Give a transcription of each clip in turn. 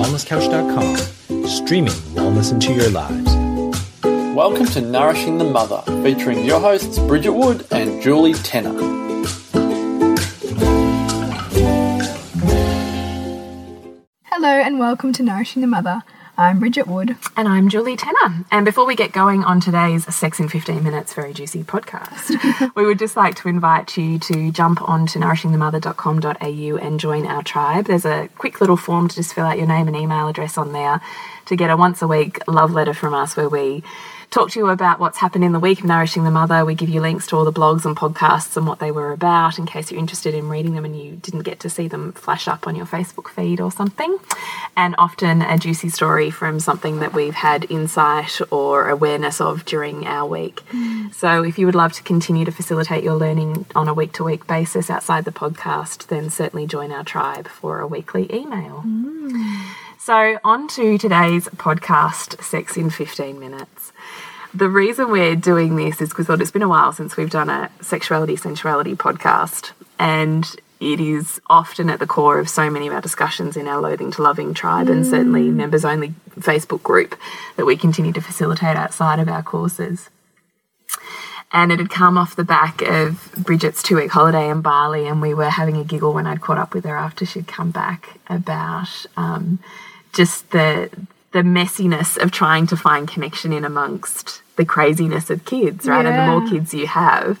wellnesscouch.com, streaming wellness into your lives. Welcome to Nourishing the Mother, featuring your hosts Bridget Wood and Julie Tenner. Hello and welcome to Nourishing the Mother. I'm Bridget Wood. And I'm Julie Tenner. And before we get going on today's Sex in 15 Minutes Very Juicy podcast, we would just like to invite you to jump on to nourishingthemother.com.au and join our tribe. There's a quick little form to just fill out your name and email address on there to get a once a week love letter from us where we talk to you about what's happened in the week of Nourishing the Mother. We give you links to all the blogs and podcasts and what they were about in case you're interested in reading them and you didn't get to see them flash up on your Facebook feed or something. And often a juicy story from something that we've had insight or awareness of during our week. Mm. So if you would love to continue to facilitate your learning on a week to week basis outside the podcast, then certainly join our tribe for a weekly email. Mm. So, on to today's podcast, Sex in 15 Minutes. The reason we're doing this is because well, it's been a while since we've done a sexuality sensuality podcast, and it is often at the core of so many of our discussions in our Loathing to Loving tribe mm. and certainly mm. members only Facebook group that we continue to facilitate outside of our courses. And it had come off the back of Bridget's two week holiday in Bali, and we were having a giggle when I'd caught up with her after she'd come back about um, just the the messiness of trying to find connection in amongst the craziness of kids, right? Yeah. And the more kids you have,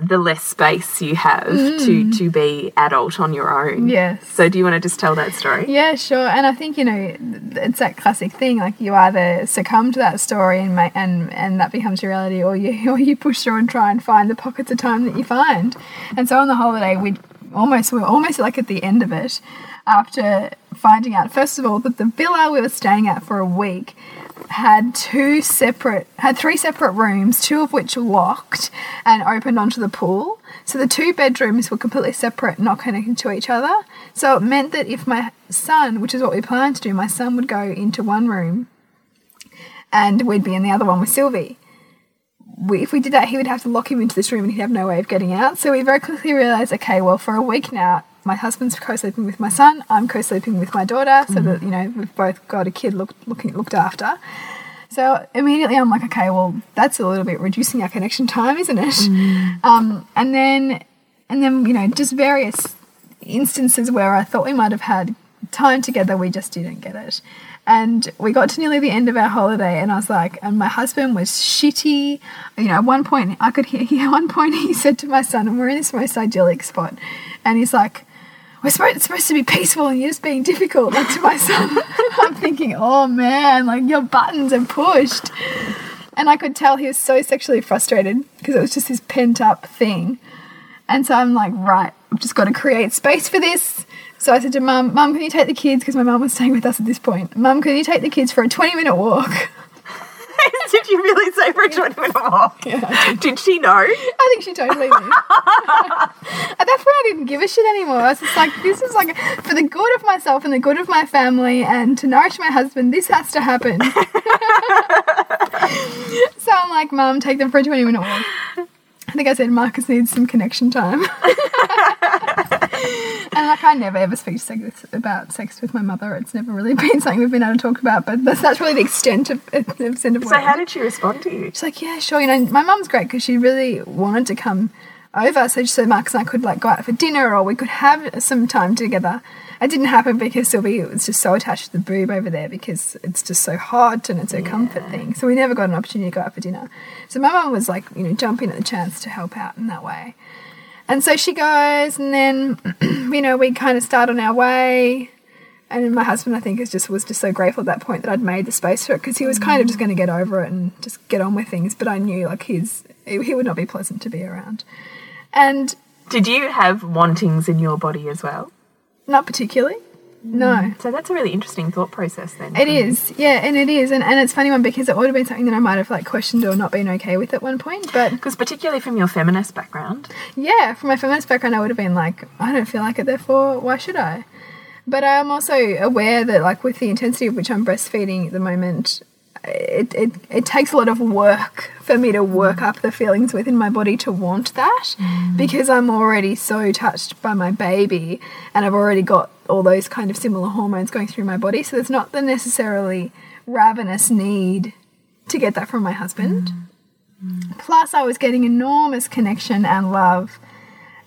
the less space you have mm. to to be adult on your own. Yes. So do you want to just tell that story? Yeah, sure. And I think you know it's that classic thing. Like you either succumb to that story and make, and and that becomes your reality, or you or you push through and try and find the pockets of time that you find. And so on the holiday, we almost we were almost like at the end of it after finding out, first of all, that the villa we were staying at for a week had two separate, had three separate rooms, two of which locked and opened onto the pool. So the two bedrooms were completely separate, not connected to each other. So it meant that if my son, which is what we planned to do, my son would go into one room and we'd be in the other one with Sylvie. We, if we did that, he would have to lock him into this room and he'd have no way of getting out. So we very quickly realized, okay, well, for a week now, my husband's co-sleeping with my son. I'm co-sleeping with my daughter, so mm -hmm. that you know we've both got a kid look, looking looked after. So immediately I'm like, okay, well that's a little bit reducing our connection time, isn't it? Mm. Um, and then and then you know just various instances where I thought we might have had time together, we just didn't get it. And we got to nearly the end of our holiday, and I was like, and my husband was shitty. You know, at one point I could hear. At one point he said to my son, and we're in this most idyllic spot, and he's like, we're supposed, it's supposed to be peaceful and you're just being difficult. Like to my son, I'm thinking, oh man, like your buttons are pushed. And I could tell he was so sexually frustrated because it was just this pent up thing. And so I'm like, right, I've just got to create space for this. So I said to mum, mum, can you take the kids? Because my mum was staying with us at this point. Mum, can you take the kids for a 20 minute walk? did you really say for a 20 minute walk? Yeah, did. did she know? I think she totally knew. At that point, I didn't give a shit anymore. I was just like, this is like for the good of myself and the good of my family and to nourish my husband, this has to happen. so I'm like, Mum, take them for a 20 minute walk. I think I said Marcus needs some connection time. Like I never ever speak sex, about sex with my mother. It's never really been something we've been able to talk about. But that's, that's really the extent of, the extent of. So how did she respond to you? She's like, yeah, sure. You know, my mum's great because she really wanted to come over, so she said Marcus and I could like go out for dinner or we could have some time together. It didn't happen because Sylvie was just so attached to the boob over there because it's just so hot and it's a yeah. comfort thing. So we never got an opportunity to go out for dinner. So my mum was like, you know, jumping at the chance to help out in that way. And so she goes, and then, you know, we kind of start on our way. And my husband, I think, is just was just so grateful at that point that I'd made the space for it because he was kind of just going to get over it and just get on with things. But I knew like his he would not be pleasant to be around. And did you have wantings in your body as well? Not particularly. No. Mm. So that's a really interesting thought process then. It um, is, yeah, and it is. And, and it's funny one because it would have been something that I might have like questioned or not been okay with at one point. But because particularly from your feminist background. Yeah, from my feminist background I would have been like, I don't feel like it, therefore why should I? But I'm also aware that like with the intensity of which I'm breastfeeding at the moment, it, it, it takes a lot of work for me to work up the feelings within my body to want that mm. because I'm already so touched by my baby and I've already got all those kind of similar hormones going through my body. So there's not the necessarily ravenous need to get that from my husband. Mm. Mm. Plus, I was getting enormous connection and love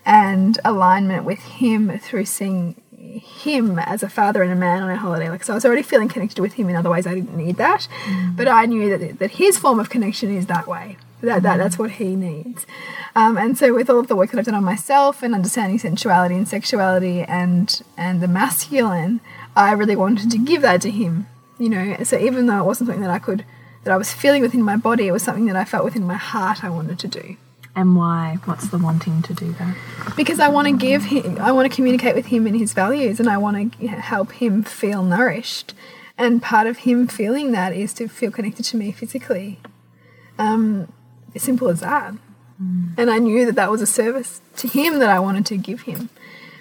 and alignment with him through seeing him as a father and a man on a holiday. Like, so I was already feeling connected with him in other ways. I didn't need that, but I knew that that his form of connection is that way. That, that that's what he needs. Um, and so, with all of the work that I've done on myself and understanding sensuality and sexuality and and the masculine, I really wanted to give that to him. You know, so even though it wasn't something that I could that I was feeling within my body, it was something that I felt within my heart I wanted to do And why? What's the wanting to do that? because I want to give him, I want to communicate with him and his values, and I want to help him feel nourished. And part of him feeling that is to feel connected to me physically. Um, as simple as that. And I knew that that was a service to him that I wanted to give him.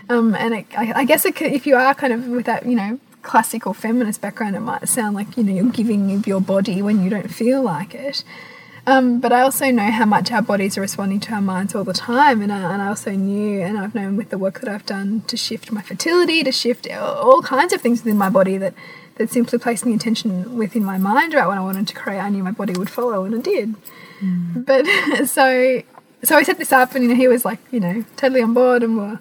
Um, and it, I, I guess it could, if you are kind of with that, you know, classical feminist background, it might sound like you know you're giving of your body when you don't feel like it. Um, but I also know how much our bodies are responding to our minds all the time, and I, and I also knew, and I've known with the work that I've done to shift my fertility, to shift all kinds of things within my body that that simply placing the intention within my mind about what I wanted to create, I knew my body would follow, and it did. But so so I set this up, and you know he was like, you know, totally on board, and we're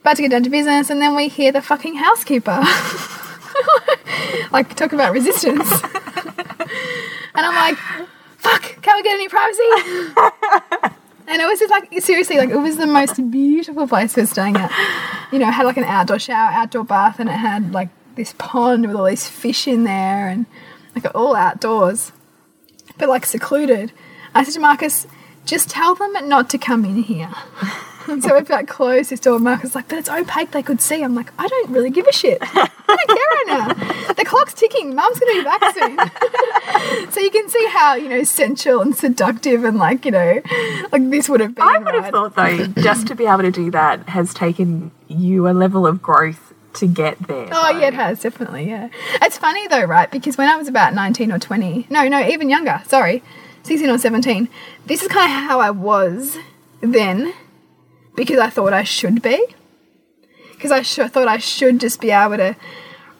about to get down to business, and then we hear the fucking housekeeper. like talk about resistance. and I'm like, fuck, can't we get any privacy? and it was just like seriously, like it was the most beautiful place we were staying at. You know, it had like an outdoor shower, outdoor bath, and it had like this pond with all these fish in there and like all outdoors. But like secluded. I said to Marcus, just tell them not to come in here. And so we like closed this door. Marcus like, but it's opaque. They could see. I'm like, I don't really give a shit. I don't care right now. The clock's ticking. Mum's gonna be back soon. so you can see how you know sensual and seductive and like you know, like this would have been. I would have right? thought though, just to be able to do that has taken you a level of growth to get there. Oh yeah, it has definitely. Yeah, it's funny though, right? Because when I was about nineteen or twenty, no, no, even younger. Sorry, sixteen or seventeen. This is kind of how I was then, because I thought I should be. Because I thought I should just be able to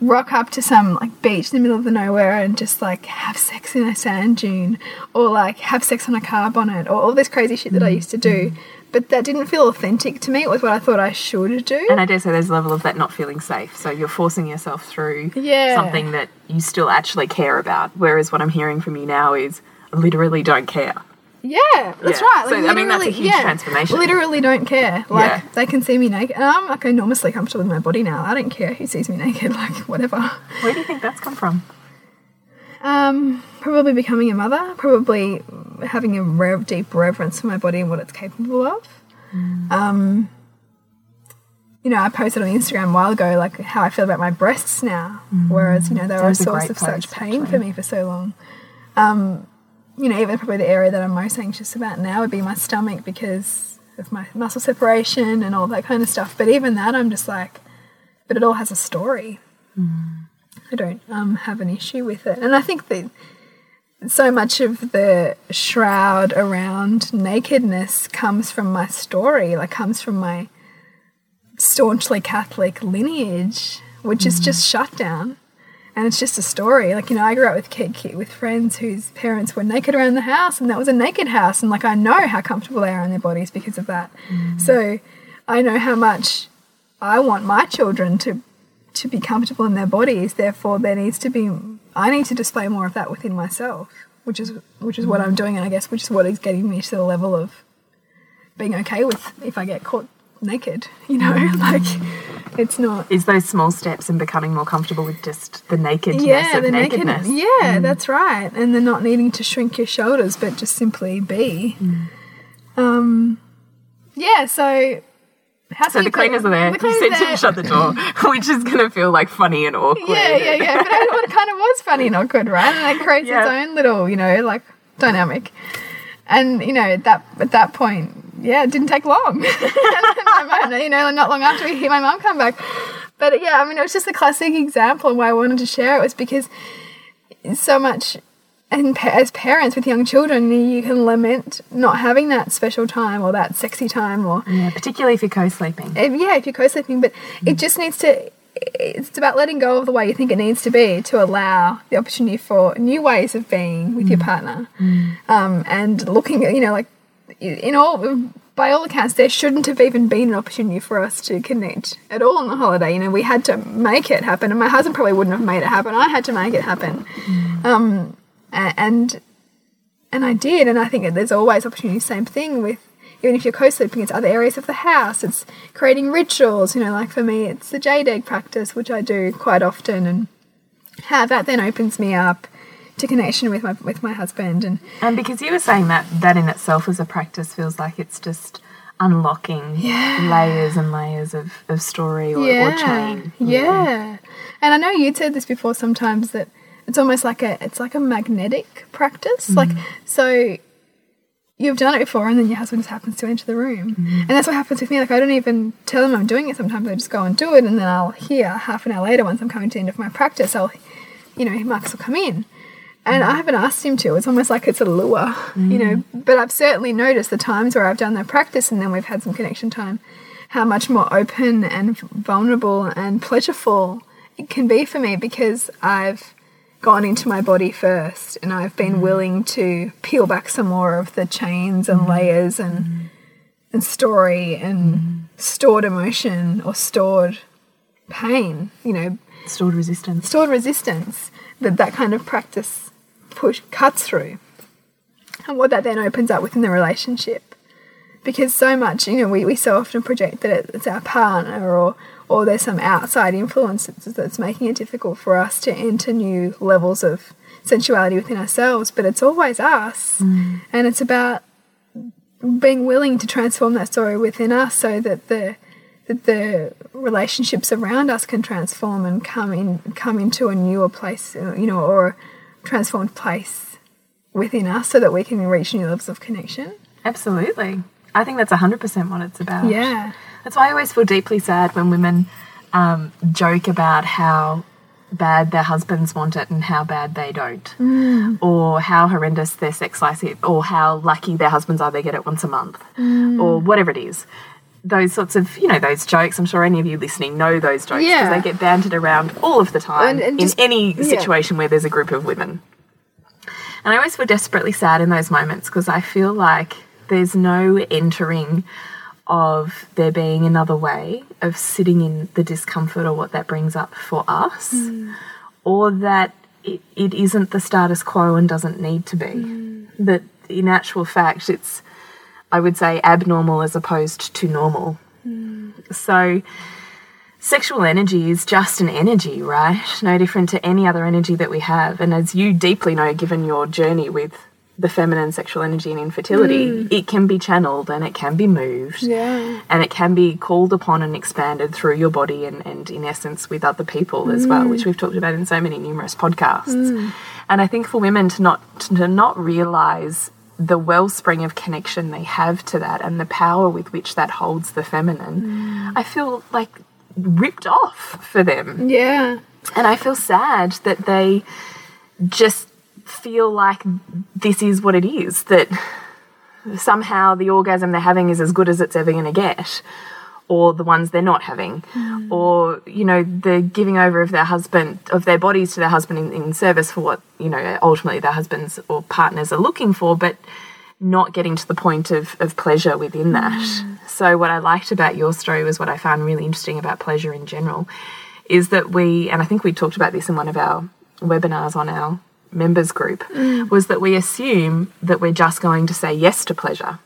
rock up to some like beach in the middle of the nowhere and just like have sex in a sand dune, or like have sex on a car bonnet, or all this crazy shit that I used to do. Mm-hmm. But that didn't feel authentic to me. It was what I thought I should do. And I dare say there's a level of that not feeling safe. So you're forcing yourself through Yeah. something that you still actually care about. Whereas what I'm hearing from you now is I literally don't care. Yeah, that's Yeah. right. So, I mean, that's a literally- yeah, transformation. Literally don't care. Like Yeah. they can see me naked, and I'm like enormously comfortable with my body now. I don't care who sees me naked. Like whatever. Where do you think that's come from? Um, probably becoming a mother. Probably having a rev- deep reverence for my body and what it's capable of. Mm. Um, you know, I posted on Instagram a while ago like how I feel about my breasts now, whereas you know they were a a source great of such pain for me for so long. Um, you know, even probably the area that I'm most anxious about now would be my stomach because of my muscle separation and all that kind of stuff. But even that, I'm just like, but it all has a story. I don't um, have an issue with it. And I think that so much of the shroud around nakedness comes from my story, like comes from my staunchly Catholic lineage, which is just shut down. And it's just a story. Like, you know, I grew up with kid, with friends whose parents were naked around the house, and that was a naked house. And like, I know how comfortable they are in their bodies because of that. Mm. So I know how much I want my children to to be comfortable in their bodies. Therefore, there needs to be I need to display more of that within myself, which is which is what mm. I'm doing, and I guess which is what is getting me to the level of being okay with if I get caught naked. You know, mm. like it's not. Is those small steps in becoming more comfortable with just the nakedness Yeah, of the nakedness? nakedness. Yeah, that's right. And the not needing to shrink your shoulders, but just simply be. Um, yeah. So. So the cleaners are there. The You cleaners said are to shut the door, which is going to feel like funny and awkward. Yeah, yeah, yeah. But it, it kind of was funny and awkward, right? And it creates its own little, you know, like dynamic. And you know, that at that point, yeah, it didn't take long. You know, not long after we hear my mum come back. But yeah, I mean, it was just a classic example. And why I wanted to share it was because so much and as parents with young children, you can lament not having that special time or that sexy time or Yeah, particularly if you're co-sleeping. if, yeah, if you're co-sleeping, but it just needs to. It's about letting go of the way you think it needs to be to allow the opportunity for new ways of being with your partner, um, and looking at you know like in all by all accounts there shouldn't have even been an opportunity for us to connect at all on the holiday. You know we had to make it happen, and my husband probably wouldn't have made it happen. I had to make it happen, um, and and I did, and I think that there's always opportunity. Same thing with even if you're co-sleeping, it's other areas of the house. It's creating rituals. You know, like for me, it's the jade egg practice, which I do quite often, and how that then opens me up to connection with my with my husband. And And because you were saying that that in itself as a practice feels like it's just unlocking Yeah. layers and layers of, of story or, or chain. yeah, and I know you'd said this before. Sometimes that it's almost like a it's like a magnetic practice. Mm-hmm. Like so. You've done it before, and then your husband just happens to enter the room, mm-hmm. and that's what happens with me. Like I don't even tell him I'm doing it. Sometimes I just go and do it, and then I'll hear half an hour later once I'm coming to the end of my practice. I'll, you know, Marcus will come in, and I haven't asked him to. It's almost like it's a lure, you know. Mm. But I've certainly noticed the times where I've done that practice, and then we've had some connection time, how much more open and vulnerable and pleasureful it can be for me because I've gone into my body first and I've been mm. willing to peel back some more of the chains and mm. layers and and story and stored emotion or stored pain, you know, Stored resistance. stored resistance that that kind of practice push cuts through. And what that then opens up within the relationship. Because so much you know we, we so often project that it's our partner or or there's some outside influence that's, making it difficult for us to enter new levels of sensuality within ourselves but it's always us. Mm. And it's about being willing to transform that story within us so that the that the relationships around us can transform and come in come into a newer place you know or transformed place within us so that we can reach new levels of connection Absolutely. I think that's 100% what it's about. yeah That's why I always feel deeply sad when women um, joke about how bad their husbands want it and how bad they don't, or how horrendous their sex life is, or how lucky their husbands are they get it once a month, or whatever it is. Those sorts of, you know, those jokes. I'm sure any of you listening know those jokes because Yeah. they get bantered around all of the time And- and in just- any yeah. situation where there's a group of women. And I always feel desperately sad in those moments because I feel like there's no entering of there being another way of sitting in the discomfort or what that brings up for us, hmm. or that it, it isn't the status quo and doesn't need to be. Hmm. That in actual fact, it's, I would say, abnormal as opposed to normal. So, sexual energy is just an energy, right? No different to any other energy that we have. And as you deeply know, given your journey with the feminine sexual energy and infertility, mm. it can be channeled and it can be moved. yeah And it can be called upon and expanded through your body and, and in essence with other people as well, which mm. we've talked about in so many numerous podcasts. Mm. And I think for women to not to not realize the wellspring of connection they have to that and the power with which that holds the feminine, mm. I feel like ripped off for them. yeah. And I feel sad that they just feel like this is what it is, that somehow the orgasm they're having is as good as it's ever going to get, or the ones they're not having, hmm. or, you know, the giving over of their husband, of their bodies to their husband in, in service for what, you know, ultimately their husbands or partners are looking for, but not getting to the point of, of pleasure within that. Hmm. So, what I liked about your story was what I found really interesting about pleasure in general is that we, and I think we talked about this in one of our webinars on our members group, hmm. was that we assume that we're just going to say yes to pleasure.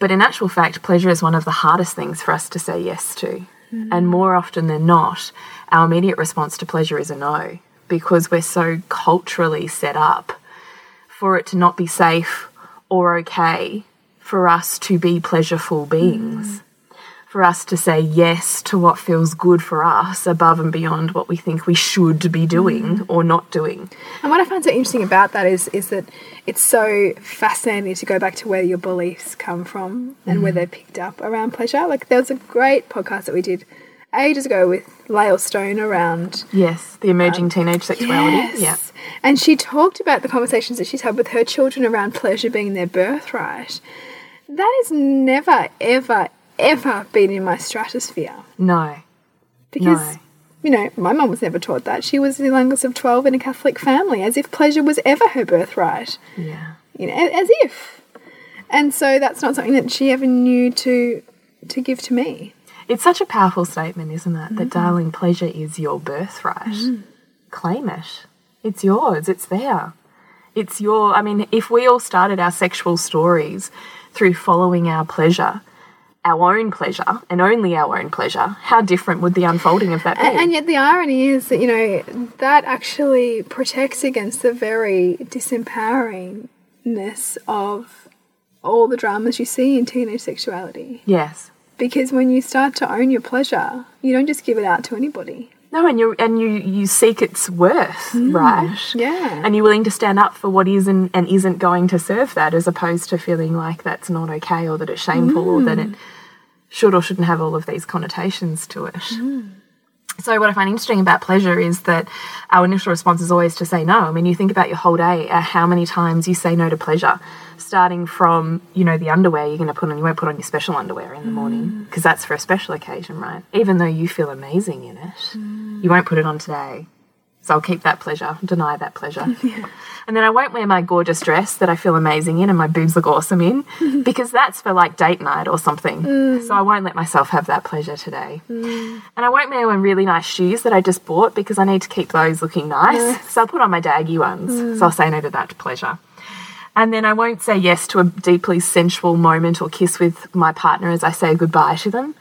But in actual fact, pleasure is one of the hardest things for us to say yes to. And more often than not, our immediate response to pleasure is a no because we're so culturally set up for it to not be safe or okay for us to be pleasureful beings. For us to say yes to what feels good for us above and beyond what we think we should be doing mm. or not doing. And what I find so interesting about that is is that it's so fascinating to go back to where your beliefs come from and where mm. they're picked up around pleasure. Like there was a great podcast that we did ages ago with Lael Stone around Yes, the emerging um, teenage sexuality. Yes. Yeah. And she talked about the conversations that she's had with her children around pleasure being their birthright. That is never, ever, ever been in my stratosphere. No. Because, No. you know, my mum was never taught that. She was the youngest of 12 in a Catholic family, as if pleasure was ever her birthright. Yeah. You know, as if. And so that's not something that she ever knew to to give to me. It's such a powerful statement, isn't it? That, mm. darling, pleasure is your birthright. Mm. Claim it. It's yours. It's there. It's your. I mean, if we all started our sexual stories through following our pleasure, our own pleasure, and only our own pleasure, how different would the unfolding of that be? And, and yet the irony is that, you know, that actually protects against the very disempoweringness of all the dramas you see in teenage sexuality. yes. Because when you start to own your pleasure, you don't just give it out to anybody. No, and you and you you seek its worth, mm. right? Yeah. And you're willing to stand up for what is and, and isn't going to serve that, as opposed to feeling like that's not okay or that it's shameful or that mm. it should or shouldn't have all of these connotations to it. Mm. So, what I find interesting about pleasure is that our initial response is always to say no. I mean, you think about your whole day, uh, how many times you say no to pleasure, starting from, you know, the underwear you're going to put on. You won't put on your special underwear in the morning because that's for a special occasion, right? Even though you feel amazing in it, you won't put it on today. So I'll keep that pleasure, deny that pleasure. And then I won't wear my gorgeous dress that I feel amazing in and my boobs look awesome in because that's for like date night or something. Mm. So I won't let myself have that pleasure today. Mm. And I won't wear my really nice shoes that I just bought because I need to keep those looking nice. So I'll put on my daggy ones. Mm. So I'll say no to that pleasure. And then I won't say yes to a deeply sensual moment or kiss with my partner as I say goodbye to them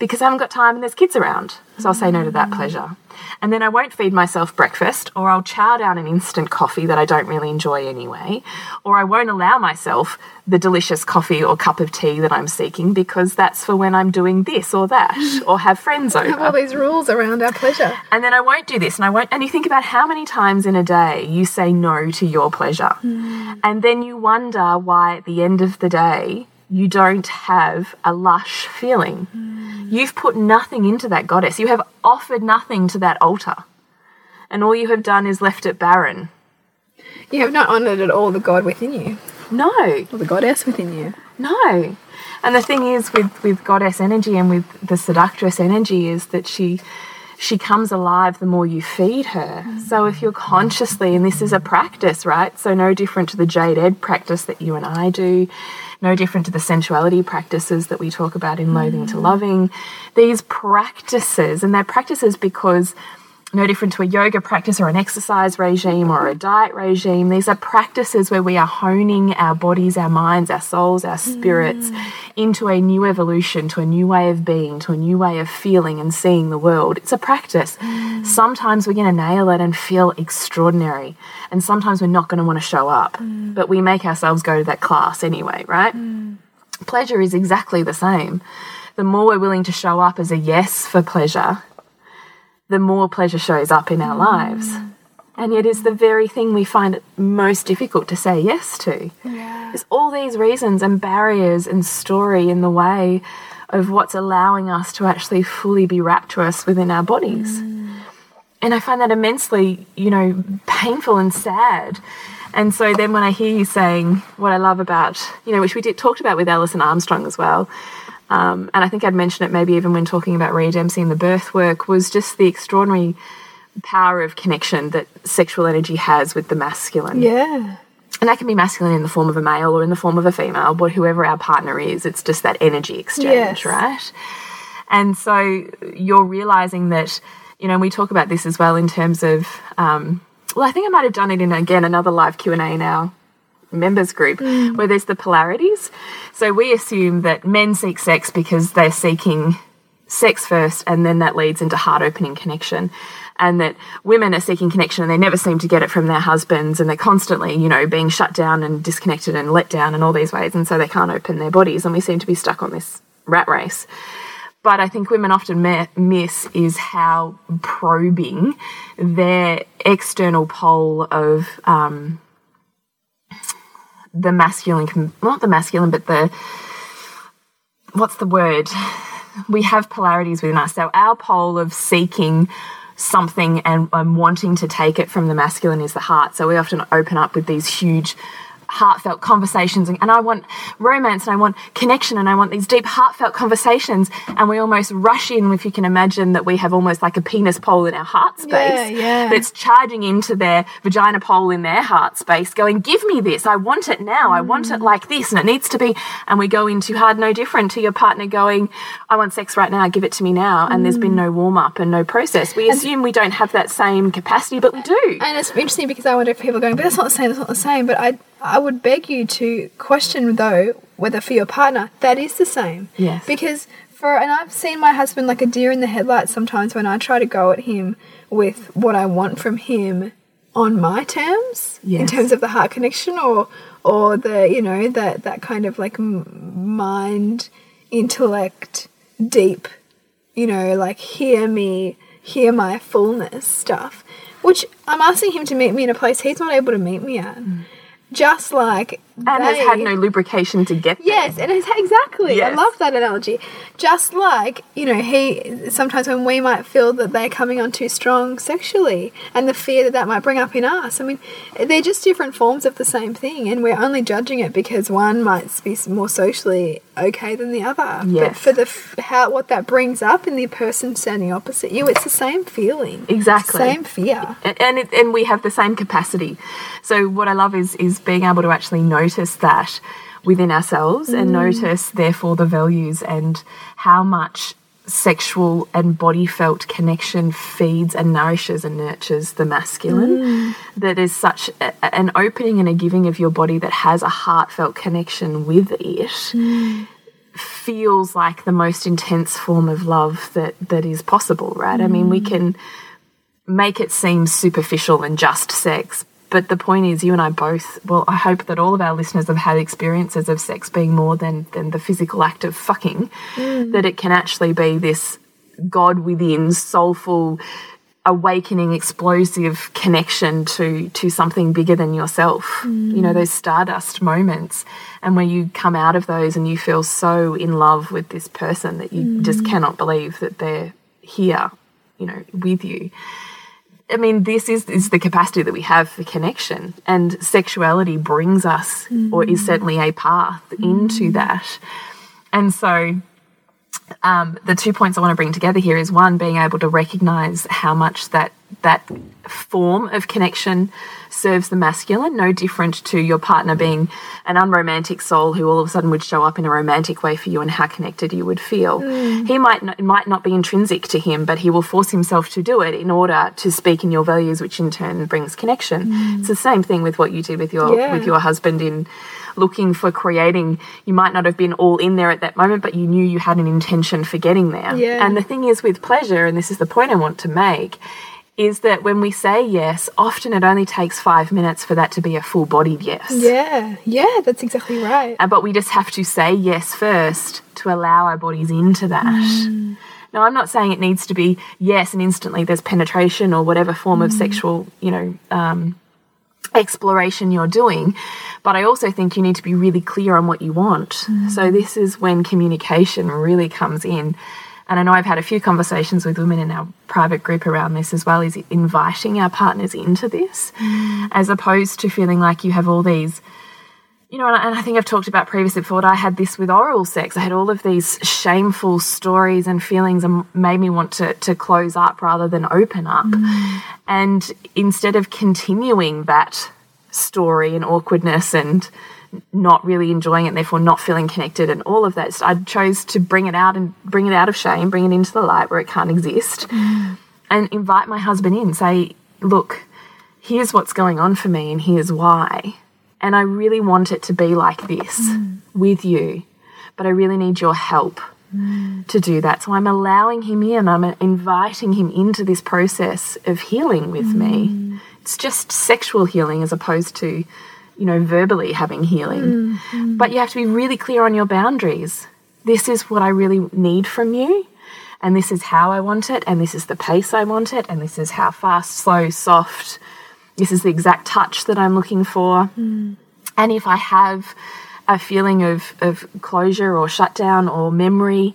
because I haven't got time and there's kids around. So I'll say no to that pleasure. And then I won't feed myself breakfast, or I'll chow down an instant coffee that I don't really enjoy anyway, or I won't allow myself the delicious coffee or cup of tea that I'm seeking because that's for when I'm doing this or that, or have friends over. have all these rules around our pleasure. And then I won't do this, and I won't. And you think about how many times in a day you say no to your pleasure, hmm. and then you wonder why at the end of the day you don't have a lush feeling. Mm. You've put nothing into that goddess. You have offered nothing to that altar. And all you have done is left it barren. You have not honoured at all the God within you, No, or the goddess within you. no. And the thing is with, with goddess energy and with the seductress energy is that she she comes alive the more you feed her. Mm. So if you're consciously, and this is a practice, right? So no different to the Jade Egg practice that you and I do, no different to the sensuality practices that we talk about in Loathing to Loving. These practices, and they're practices because no different to a yoga practice or an exercise regime or a diet regime. These are practices where we are honing our bodies, our minds, our souls, our spirits mm. into a new evolution, to a new way of being, to a new way of feeling and seeing the world. It's a practice. Mm. Sometimes we're going to nail it and feel extraordinary, and sometimes we're not going to want to show up, mm. but we make ourselves go to that class anyway, right? Pleasure is exactly the same. The more we're willing to show up as a yes for pleasure, the more pleasure shows up in our mm. lives. And yet, is the very thing we find it most difficult to say yes to. There's all these reasons and barriers and story in the way of what's allowing us to actually fully be rapturous within our bodies. Mm. And I find that immensely, you know, painful and sad. And so then when I hear you saying what I love about, you know, which we did talked about with Alison Armstrong as well, um, and I think I'd mentioned it maybe even when talking about Rhea Dempsey and the birth work, was just the extraordinary power of connection that sexual energy has with the masculine. Yeah. And that can be masculine in the form of a male or in the form of a female, but whoever our partner is, it's just that energy exchange, Yes. right? And so you're realizing that, you know, we talk about this as well in terms of, um, well, I think I might have done it in again another live Q and A now members group where there's the polarities. So we assume that men seek sex because they're seeking sex first and then that leads into heart opening connection. And that women are seeking connection and they never seem to get it from their husbands and they're constantly, you know, being shut down and disconnected and let down in all these ways. And so they can't open their bodies and we seem to be stuck on this rat race. But I think women often miss is how probing their external pole of um, the masculine, not the masculine, but the what's the word? We have polarities within us. So our pole of seeking something and, and wanting to take it from the masculine is the heart. So we often open up with these huge heartfelt conversations and, and I want romance and I want connection and I want these deep heartfelt conversations and we almost rush in if you can imagine that we have almost like a penis pole in our heart space Yeah, yeah. that's charging into their vagina pole in their heart space going give me this I want it now I want Mm. it like this and it needs to be and we go into hard no different to your partner going I want sex right now give it to me now and there's been no warm up and no process we assume we don't have that same capacity but we do And it's interesting because I wonder if people are going, but that's not the same, that's not the same. But I, I would beg you to question though whether for your partner that is the same. Yes. Because for and I've seen my husband like a deer in the headlights sometimes when I try to go at him with what I want from him on my terms in terms of the heart connection or or the you know that that kind of like mind intellect deep you know, like hear me, hear my fullness stuff, which I'm asking him to meet me in a place he's not able to meet me at. Mm. Just like and has had no lubrication to get there. Yes, and it's exactly. I love that analogy. Just like, you know, he sometimes when we might feel that they're coming on too strong sexually and the fear that that might bring up in us. I mean, they're just different forms of the same thing and we're only judging it because one might be more socially okay than the other. But for the how what that brings up in the person standing opposite you, it's the same feeling. Exactly. Same fear. and and, it, and we have the same capacity. So what I love is is being able to actually notice that within ourselves and mm. notice therefore the values and how much sexual and body felt connection feeds and nourishes and nurtures the masculine. Mm. That is such a, an opening and a giving of your body that has a heartfelt connection with it mm. feels like the most intense form of love that that is possible right? I mean we mm. can make it seem superficial and just sex. But the point is, you and I both, well, I hope that all of our listeners have had experiences of sex being more than, than the physical act of fucking, mm. that it can actually be this God within, soulful, awakening, explosive connection to, to something bigger than yourself. You know, mm. those stardust moments. And where you come out of those and you feel so in love with this person that you just mm. cannot believe that they're here, you know, with you. I mean, this is, is the capacity that we have for connection, and sexuality brings us, or is certainly a path into that. And so, um, the two points I want to bring together here is one, being able to recognize how much that that form of connection serves the masculine, no different to your partner being an unromantic soul who all of a sudden would show up in a romantic way for you and how connected you would feel. Mm. He might not, it might not be intrinsic to him, but he will force himself to do it in order to speak in your values, which in turn brings connection. Mm. It's the same thing with what you did with your Yeah. with your husband in looking for creating you might not have been all in there at that moment but you knew you had an intention for getting there Yeah. and the thing is with pleasure and this is the point i want to make is that when we say yes often it only takes five minutes for that to be a full-bodied yes Yeah, yeah, that's exactly right. Uh, but we just have to say yes first to allow our bodies into that. Now, I'm not saying it needs to be yes and instantly there's penetration or whatever form of sexual, you know, um, exploration you're doing, but I also think you need to be really clear on what you want. So, this is when communication really comes in. And I know I've had a few conversations with women in our private group around this as well, is inviting our partners into this, mm. as opposed to feeling like you have all these you know, and I, and I think I've talked about previously before. I had this with oral sex. I had all of these shameful stories and feelings, and made me want to to close up rather than open up. Mm. And instead of continuing that story and awkwardness and not really enjoying it, and therefore not feeling connected, and all of that, So I chose to bring it out and bring it out of shame, bring it into the light where it can't exist, mm. and invite my husband in. Say, look, here's what's going on for me, and here's why. And I really want it to be like this mm. with you, but I really need your help mm. to do that. So I'm allowing him in, I'm inviting him into this process of healing with me. It's just sexual healing as opposed to, you know, verbally having healing. Mm-hmm. But you have to be really clear on your boundaries. This is what I really need from you. And this is how I want it, and this is the pace I want it, and this is how fast, slow, soft, this is the exact touch that I'm looking for. Mm. And if I have a feeling of, of closure or shutdown or memory,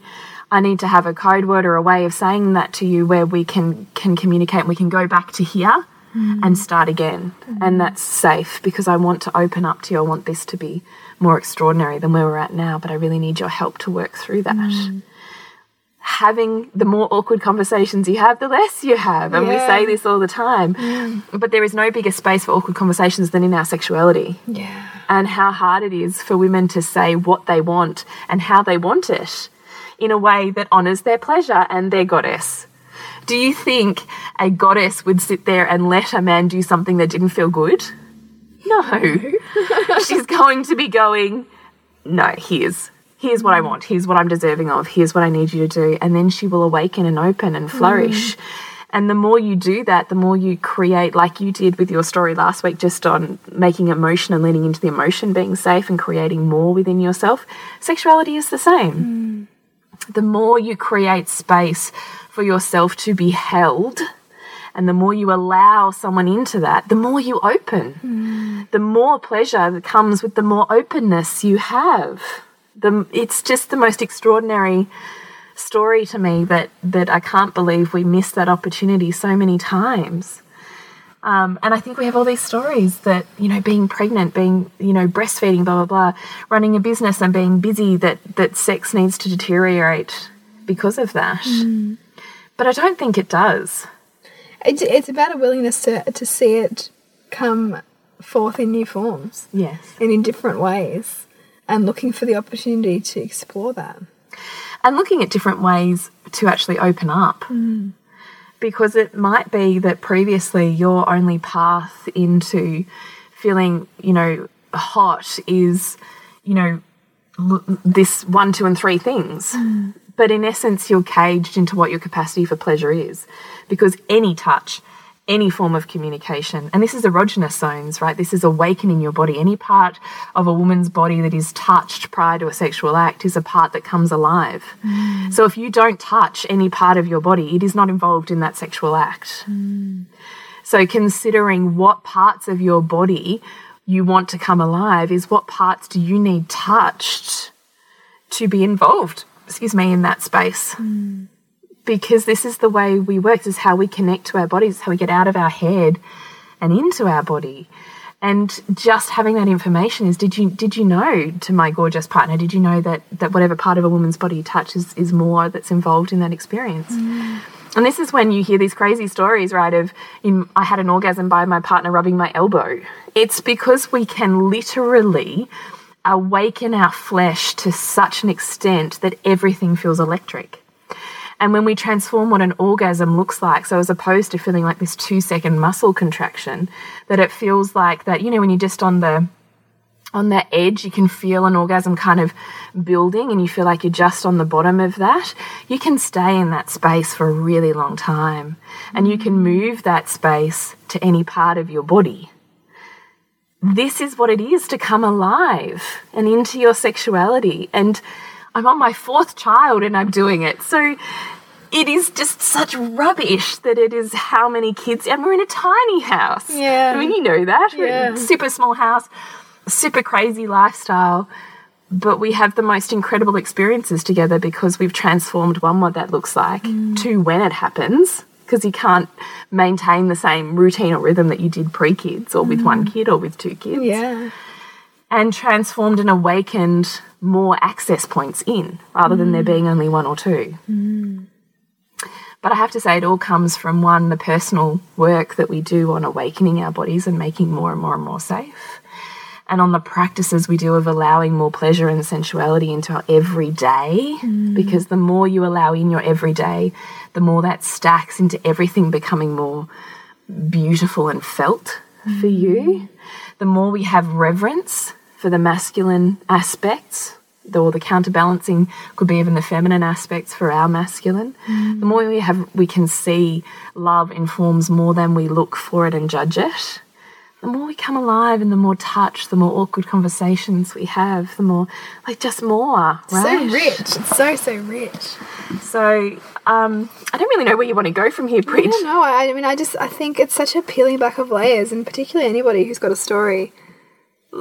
I need to have a code word or a way of saying that to you where we can can communicate and we can go back to here and start again. And that's safe because I want to open up to you. I want this to be more extraordinary than where we're at now, but I really need your help to work through that. Mm. Having the more awkward conversations you have, the less you have. And we say this all the time. Mm. But there is no bigger space for awkward conversations than in our sexuality Yeah. and how hard it is for women to say what they want and how they want it in a way that honors their pleasure and their goddess. Do you think a goddess would sit there and let a man do something that didn't feel good? No. She's going to be going, no, here's here's what I want, here's what I'm deserving of, here's what I need you to do. And then she will awaken and open and mm. flourish. And the more you do that, the more you create, like you did with your story last week, just on making emotion and leaning into the emotion, being safe and creating more within yourself. Sexuality is the same. Mm. The more you create space for yourself to be held, and the more you allow someone into that, the more you open. The more pleasure that comes with the more openness you have. The, it's just the most extraordinary story to me that that I can't believe we missed that opportunity so many times. Um, and I think we have all these stories that you know, being pregnant, being you know, breastfeeding, blah blah blah, running a business and being busy, that that sex needs to deteriorate because of that. But I don't think it does. It's, it's about a willingness to, to see it come forth in new forms Yes. and in different ways and looking for the opportunity to explore that. and looking at different ways to actually open up. Mm. Because it might be that previously your only path into feeling, you know, hot is, you know, l- this one, two, and three things. Mm. But in essence, you're caged into what your capacity for pleasure is. Because any touch, any form of communication, and this is erogenous zones, right? This is awakening your body. Any part of a woman's body that is touched prior to a sexual act is a part that comes alive. Mm. So if you don't touch any part of your body, it is not involved in that sexual act. Mm. So considering what parts of your body you want to come alive is what parts do you need touched to be involved, excuse me, in that space. Because this is the way we work, this is how we connect to our bodies, how we get out of our head and into our body. And just having that information is did you did you know to my gorgeous partner, did you know that that whatever part of a woman's body you touch is, is more that's involved in that experience? And this is when you hear these crazy stories, right? Of in, I had an orgasm by my partner rubbing my elbow. It's because we can literally awaken our flesh to such an extent that everything feels electric. And when we transform what an orgasm looks like, so as opposed to feeling like this two second muscle contraction, that it feels like that, you know, when you're just on the on that edge, you can feel an orgasm kind of building and you feel like you're just on the bottom of that. You can stay in that space for a really long time and you can move that space to any part of your body. This is what it is to come alive and into your sexuality. And I'm on my fourth child and I'm doing it. So it is just such rubbish that it is how many kids, and we're in a tiny house. Yeah. I mean, you know that. We're in a Yeah. super small house super crazy lifestyle, but we have the most incredible experiences together because we've transformed one what that looks like, mm. to when it happens, because you can't maintain the same routine or rhythm that you did pre kids or with one mm. kid or with two kids, Yeah. and transformed and awakened more access points in rather than there mm. being only one or two. Mm. But I have to say, it all comes from one, the personal work that we do on awakening our bodies and making more and more and more safe and on the practices we do of allowing more pleasure and sensuality into our everyday. Mm. Because the more you allow in your everyday, the more that stacks into everything becoming more beautiful and felt for mm. you. The more we have reverence for the masculine aspects, or the counterbalancing could be even the feminine aspects for our masculine. Mm. The more we have, we can see love informs more than we look for it and judge it the more we come alive and the more touch, the more awkward conversations we have, the more, like, just more, right? So rich. It's so, so rich. So, um, I don't really know where you want to go from here, I Bridge. don't know. I, I mean, I just I think it's such a peeling back of layers, and particularly anybody who's got a story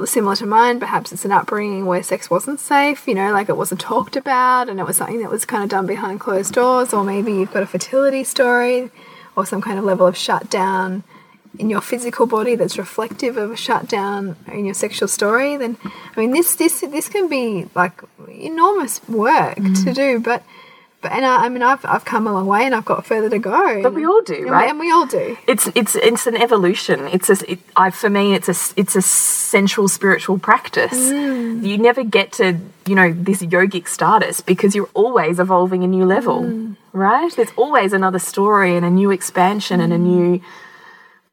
similar to mine. Perhaps it's an upbringing where sex wasn't safe, you know, like it wasn't talked about and it was something that was kind of done behind closed doors. Or maybe you've got a fertility story or some kind of level of shutdown in your physical body that's reflective of a shutdown in your sexual story. Then, I mean, this this this can be like enormous work mm. to do, but. But, and I, I mean, I've, I've come a long way and I've got further to go. But we all do, And we- right? And we all do. it's it's it's an evolution. It's a it, I, for me it's a it's a sensual spiritual practice. Mm. You never get to you know this yogic status because you're always evolving a new level, mm. right? There's always another story and a new expansion and a new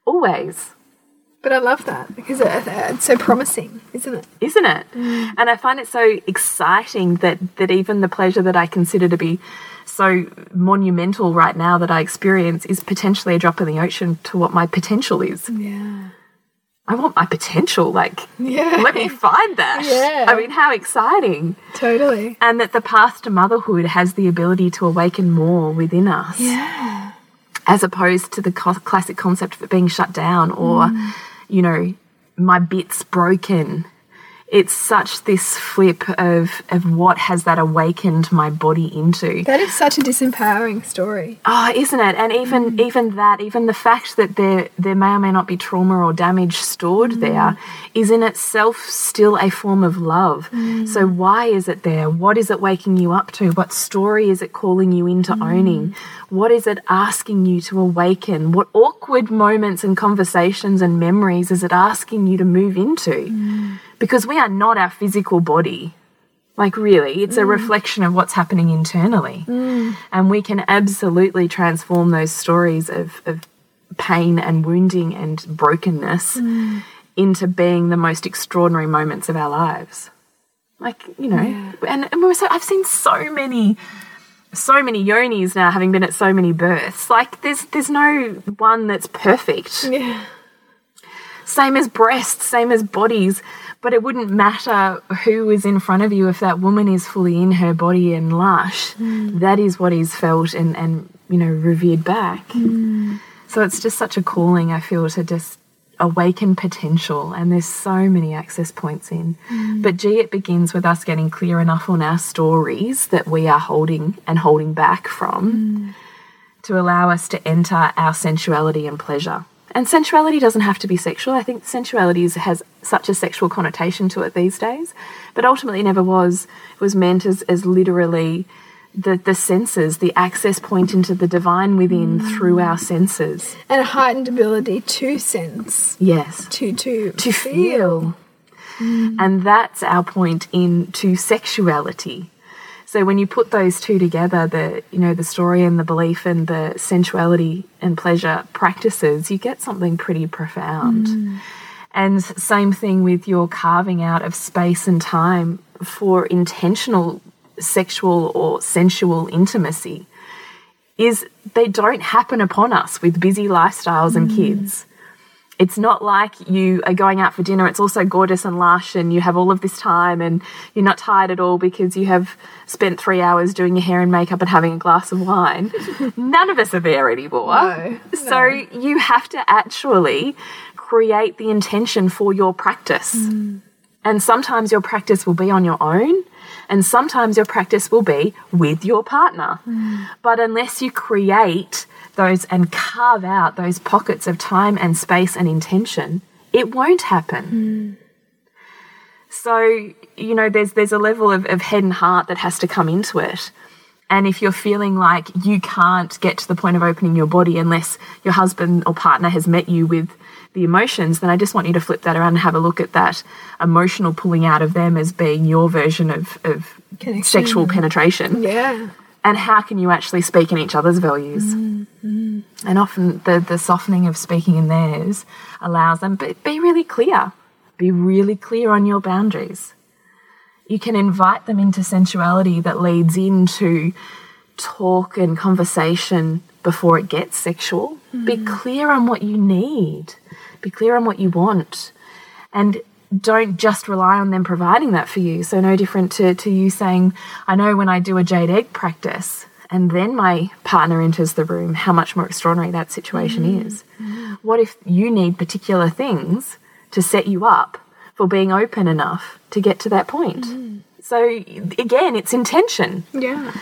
always. But I love that because it's so promising, isn't it? isn't it? And I find it so exciting that that even the pleasure that I consider to be so monumental right now that I experience is potentially a drop in the ocean to what my potential is. Yeah. I want my potential. Like, Yeah. let me find that. Yeah. I mean, how exciting! Totally. And that the path to motherhood has the ability to awaken more within us. Yeah. As opposed to the co classic concept of it being shut down or, mm. you know, my bit's broken. It's such this flip of of what has that awakened my body into. That is such a disempowering story. Oh, isn't it? And even mm. even that, even the fact that there there may or may not be trauma or damage stored mm. there, is in itself still a form of love. Mm. So why is it there? What is it waking you up to? What story is it calling you into owning? What is it asking you to awaken? What awkward moments and conversations and memories is it asking you to move into? Because we are not our physical body. Like, really, it's a mm. reflection of what's happening internally. Mm. And we can absolutely transform those stories of, of pain and wounding and brokenness mm. into being the most extraordinary moments of our lives. Like, you know, and, and we're so, I've seen so many. So many yonis now, having been at so many births. Like, there's there's no one that's perfect Yeah. same as breasts, same as bodies, but it wouldn't matter who is in front of you if that woman is fully in her body and lush. Mm. That is what is felt and, and you know, revered back. Mm. So it's just such a calling, I feel, to just awaken potential. And there's so many access points in. Mm. But gee, it begins with us getting clear enough on our stories that we are holding and holding back from to allow us to enter our sensuality and pleasure. And sensuality doesn't have to be sexual. I think sensuality is, has such a sexual connotation to it these days, but ultimately never was. It was meant as, as literally the, the senses, the access point into the divine within mm. through our senses. And a heightened ability to sense, Yes. to to To feel. Mm. And that's our point into sexuality. So when you put those two together, the you know the story and the belief and the sensuality and pleasure practices, you get something pretty profound. Mm. And same thing with your carving out of space and time for intentional sexual or sensual intimacy is they don't happen upon us with busy lifestyles and mm. kids. It's not like you are going out for dinner, it's also gorgeous and lush, and you have all of this time, and you're not tired at all because you have spent three hours doing your hair and makeup and having a glass of wine. None of us are there anymore. No, So you have to actually create the intention for your practice. Mm. And sometimes your practice will be on your own, and sometimes your practice will be with your partner. But unless you create those and carve out those pockets of time and space and intention, it won't happen. So, you know, there's there's a level of, of head and heart that has to come into it. And if you're feeling like you can't get to the point of opening your body unless your husband or partner has met you with the emotions, then I just want you to flip that around and have a look at that emotional pulling out of them as being your version of, of Connection. sexual penetration. Yeah. And how can you actually speak in each other's values? Mm-hmm. And often the, the softening of speaking in theirs allows them, but be really clear. Be really clear on your boundaries. You can invite them into sensuality that leads into talk and conversation before it gets sexual. Be mm-hmm. clear on what you need, be clear on what you want. And don't just rely on them providing that for you. So, no different to, to you saying, I know when I do a jade egg practice and then my partner enters the room, how much more extraordinary that situation mm-hmm. is. What if you need particular things to set you up for being open enough to get to that point. Mm. So, again, it's intention. Yeah.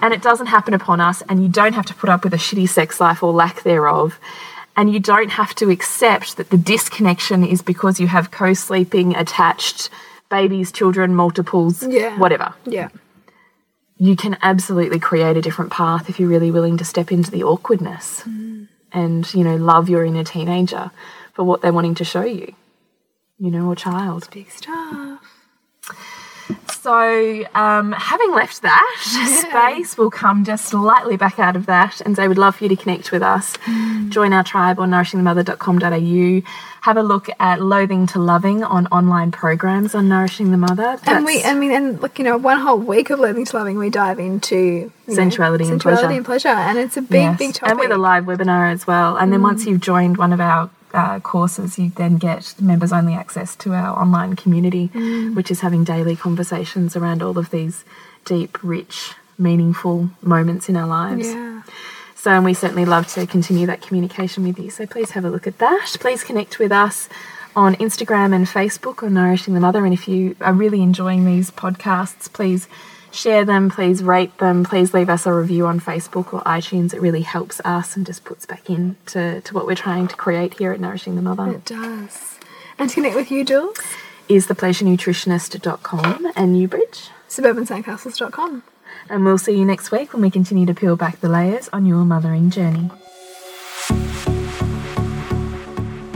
And it doesn't happen upon us, and you don't have to put up with a shitty sex life or lack thereof. And you don't have to accept that the disconnection is because you have co sleeping, attached babies, children, multiples, Yeah. whatever. Yeah. You can absolutely create a different path if you're really willing to step into the awkwardness mm. and, you know, love your inner teenager for what they're wanting to show you, you know, or child. Big stuff. So, um, having left that space, we'll come just slightly back out of that and say we'd love for you to connect with us. Join our tribe on nourishingthemother.com.au. Have a look at Loathing to Loving on online programs on Nourishing the Mother. And we, I mean, and look, you know, one whole week of Loathing to loving, we dive into you know, Sensuality and sensuality pleasure. and pleasure, and it's a big, Yes, big topic. And with a live webinar as well. And then once you've joined one of our uh, courses, you then get members only access to our online community, which is having daily conversations around all of these deep, rich, meaningful moments in our lives. yeah, So, and we certainly love to continue that communication with you. So, please have a look at that. Please connect with us on Instagram and Facebook on Nourishing the Mother. And if you are really enjoying these podcasts, please share them, please rate them, please leave us a review on Facebook or iTunes. It really helps us and just puts back in to, to what we're trying to create here at Nourishing the Mother. it does. And to connect with you, Jules, Is thepleasurenutritionist.com and Newbridge. suburbansandcastles.com. And we'll see you next week when we continue to peel back the layers on your mothering journey.